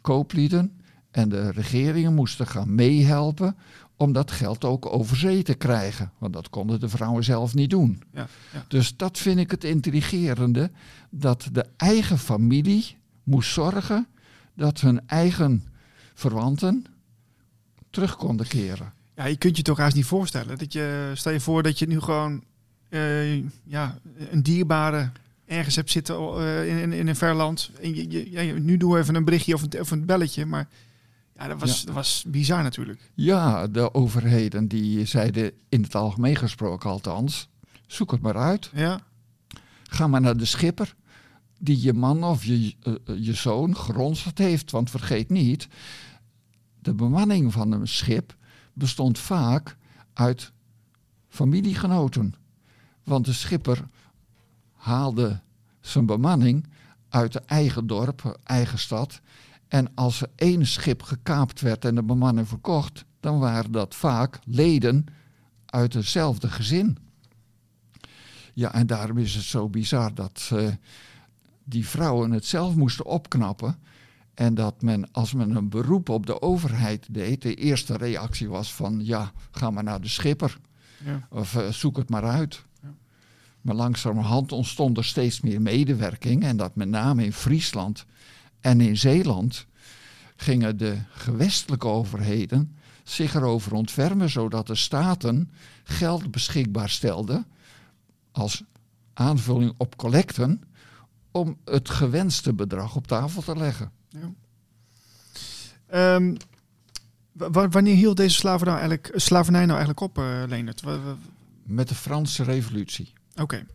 S2: kooplieden en de regeringen moesten gaan meehelpen om dat geld ook over zee te krijgen. Want dat konden de vrouwen zelf niet doen.
S1: Ja, ja.
S2: Dus dat vind ik het intrigerende. Dat de eigen familie moest zorgen dat hun eigen verwanten terug konden keren.
S1: Ja, je kunt je toch haast niet voorstellen. Dat je, stel je voor dat je nu gewoon eh, ja, een dierbare ergens hebt zitten eh, in, in, in een ver land. En je, je, ja, nu doen we even een berichtje of een, of een belletje. Maar Ja, dat was, dat was bizar natuurlijk.
S2: Ja, de overheden die zeiden in het algemeen gesproken althans, zoek het maar uit.
S1: Ja,
S2: Ga maar naar de schipper die je man of je, eh, je zoon geronseld heeft. Want vergeet niet, de bemanning van een schip bestond vaak uit familiegenoten. Want de schipper haalde zijn bemanning uit de eigen dorp, eigen stad. En als er één schip gekaapt werd en de bemanning verkocht, dan waren dat vaak leden uit hetzelfde gezin. Ja, en daarom is het zo bizar dat eh, die vrouwen het zelf moesten opknappen. En dat men, als men een beroep op de overheid deed, de eerste reactie was van ja, ga maar naar de schipper.
S1: ja.
S2: Of eh, zoek het maar uit.
S1: Ja.
S2: Maar langzamerhand ontstond er steeds meer medewerking. En dat met name in Friesland en in Zeeland gingen de gewestelijke overheden zich erover ontfermen, zodat de staten geld beschikbaar stelden als aanvulling op collecten om het gewenste bedrag op tafel te leggen.
S1: Ehm, wa- wa- wanneer hield deze slavernij nou eigenlijk, slavernij nou eigenlijk op, eh Leendert?
S2: Met de Franse revolutie.
S1: Oké,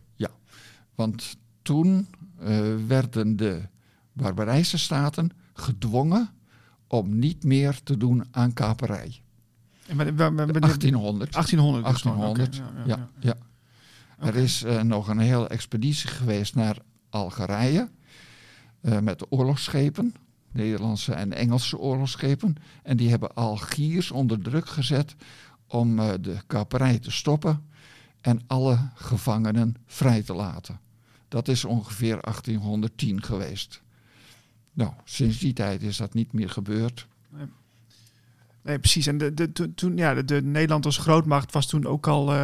S2: Want toen eh, werden de Barbarijse staten gedwongen om niet meer te doen aan kaperij.
S1: en wanneer- wa- wa- wanneer-
S2: 1800.
S1: 1800. dus gewoon,
S2: 1800,
S1: oké, ja,
S2: Ja, ja. Er is eh, nog een hele expeditie geweest naar Algerije eh, met oorlogsschepen, Nederlandse en Engelse oorlogsschepen. En die hebben Algiers onder druk gezet om de kaperij te stoppen en alle gevangenen vrij te laten. Dat is ongeveer 1810 geweest. Nou, sinds die tijd is dat niet meer gebeurd.
S1: Nee, precies. En de, de, to- toen, ja, de, de Nederland als grootmacht was toen ook al eh,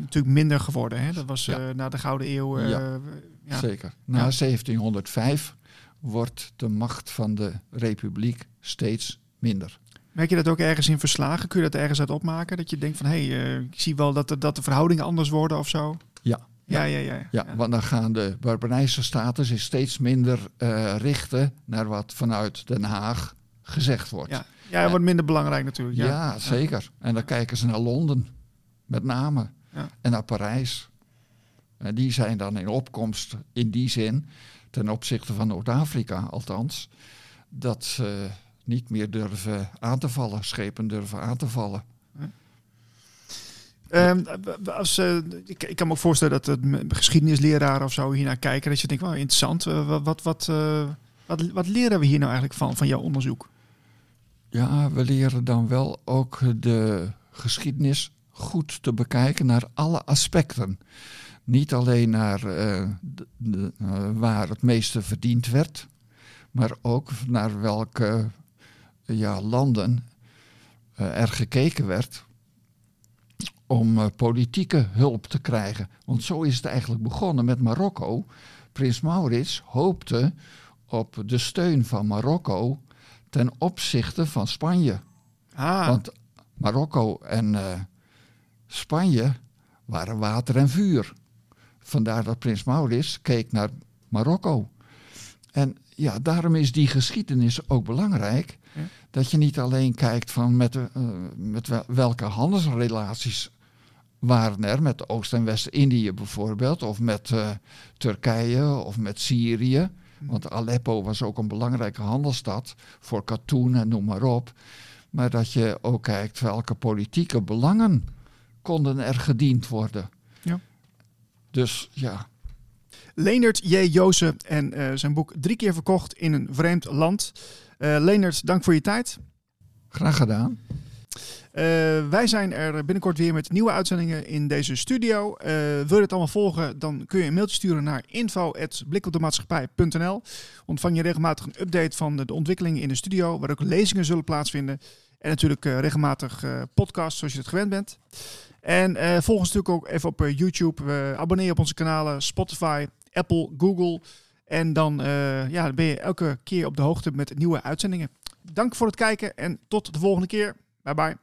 S1: natuurlijk minder geworden. Hè? Dat was
S2: Ja.
S1: eh, na de Gouden Eeuw. eh,
S2: Ja.
S1: ja.
S2: Zeker. Na
S1: Ja.
S2: 1705 wordt de macht van de republiek steeds minder.
S1: Merk je dat ook ergens in verslagen? Kun je dat ergens uit opmaken? Dat je denkt van, hé, hey, eh, ik zie wel dat de, dat de verhoudingen anders worden of zo?
S2: Ja.
S1: Ja, ja, ja.
S2: Ja, want dan gaan de Barbarijse staten zich steeds minder eh, richten naar wat vanuit Den Haag gezegd wordt.
S1: Ja, ja het wordt minder belangrijk natuurlijk.
S2: Ja,
S1: Ja,
S2: zeker. En dan kijken ze naar Londen, met name. En naar Parijs. En die zijn dan in opkomst in die zin, ten opzichte van Noord-Afrika althans, dat ze niet meer durven aan te vallen, schepen durven aan te vallen.
S1: Ehm, als, eh, ik, ik kan me ook voorstellen dat m- geschiedenisleraren of zo hier naar kijken. Dat je denkt, wel interessant. Eh, wat, wat, wat, eh, wat, wat leren we hier nou eigenlijk van, van jouw onderzoek?
S2: Ja, we leren dan wel ook de geschiedenis goed te bekijken naar alle aspecten. Niet alleen naar de, de, waar het meeste verdiend werd, maar ook naar welke ja, landen eh, er gekeken werd om eh, politieke hulp te krijgen. Want zo is het eigenlijk begonnen met Marokko. Prins Maurits hoopte op de steun van Marokko ten opzichte van Spanje.
S1: Ah,
S2: Want Marokko en eh, Spanje waren water en vuur. Vandaar dat prins Maurits keek naar Marokko. En ja, daarom is die geschiedenis ook belangrijk.
S1: Ja.
S2: Dat je niet alleen kijkt van met, eh, met wel- welke handelsrelaties waren er met Oost- en West-Indië bijvoorbeeld, of met eh, Turkije of met Syrië. Want Aleppo was ook een belangrijke handelsstad voor katoen en noem maar op. Maar dat je ook kijkt welke politieke belangen konden er gediend worden.
S1: Ja.
S2: Dus ja,
S1: Leendert J. Joosen en eh, zijn boek Drie keer verkocht in een vreemd land. Eh Leendert, dank voor je tijd.
S2: graag gedaan.
S1: Eh, wij zijn er binnenkort weer met nieuwe uitzendingen in deze studio. Wil je het allemaal volgen, dan kun je een mailtje sturen naar info.blikopdemaatschappij.nl. Ontvang je regelmatig een update van de, de ontwikkelingen in de studio, waar ook lezingen zullen plaatsvinden. En natuurlijk regelmatig podcasts, zoals je het gewend bent. En volg ons natuurlijk ook even op YouTube. Abonneer op onze kanalen Spotify, Apple, Google. En dan eh, ja, ben je elke keer op de hoogte met nieuwe uitzendingen. Dank voor het kijken en tot de volgende keer. Bye bye.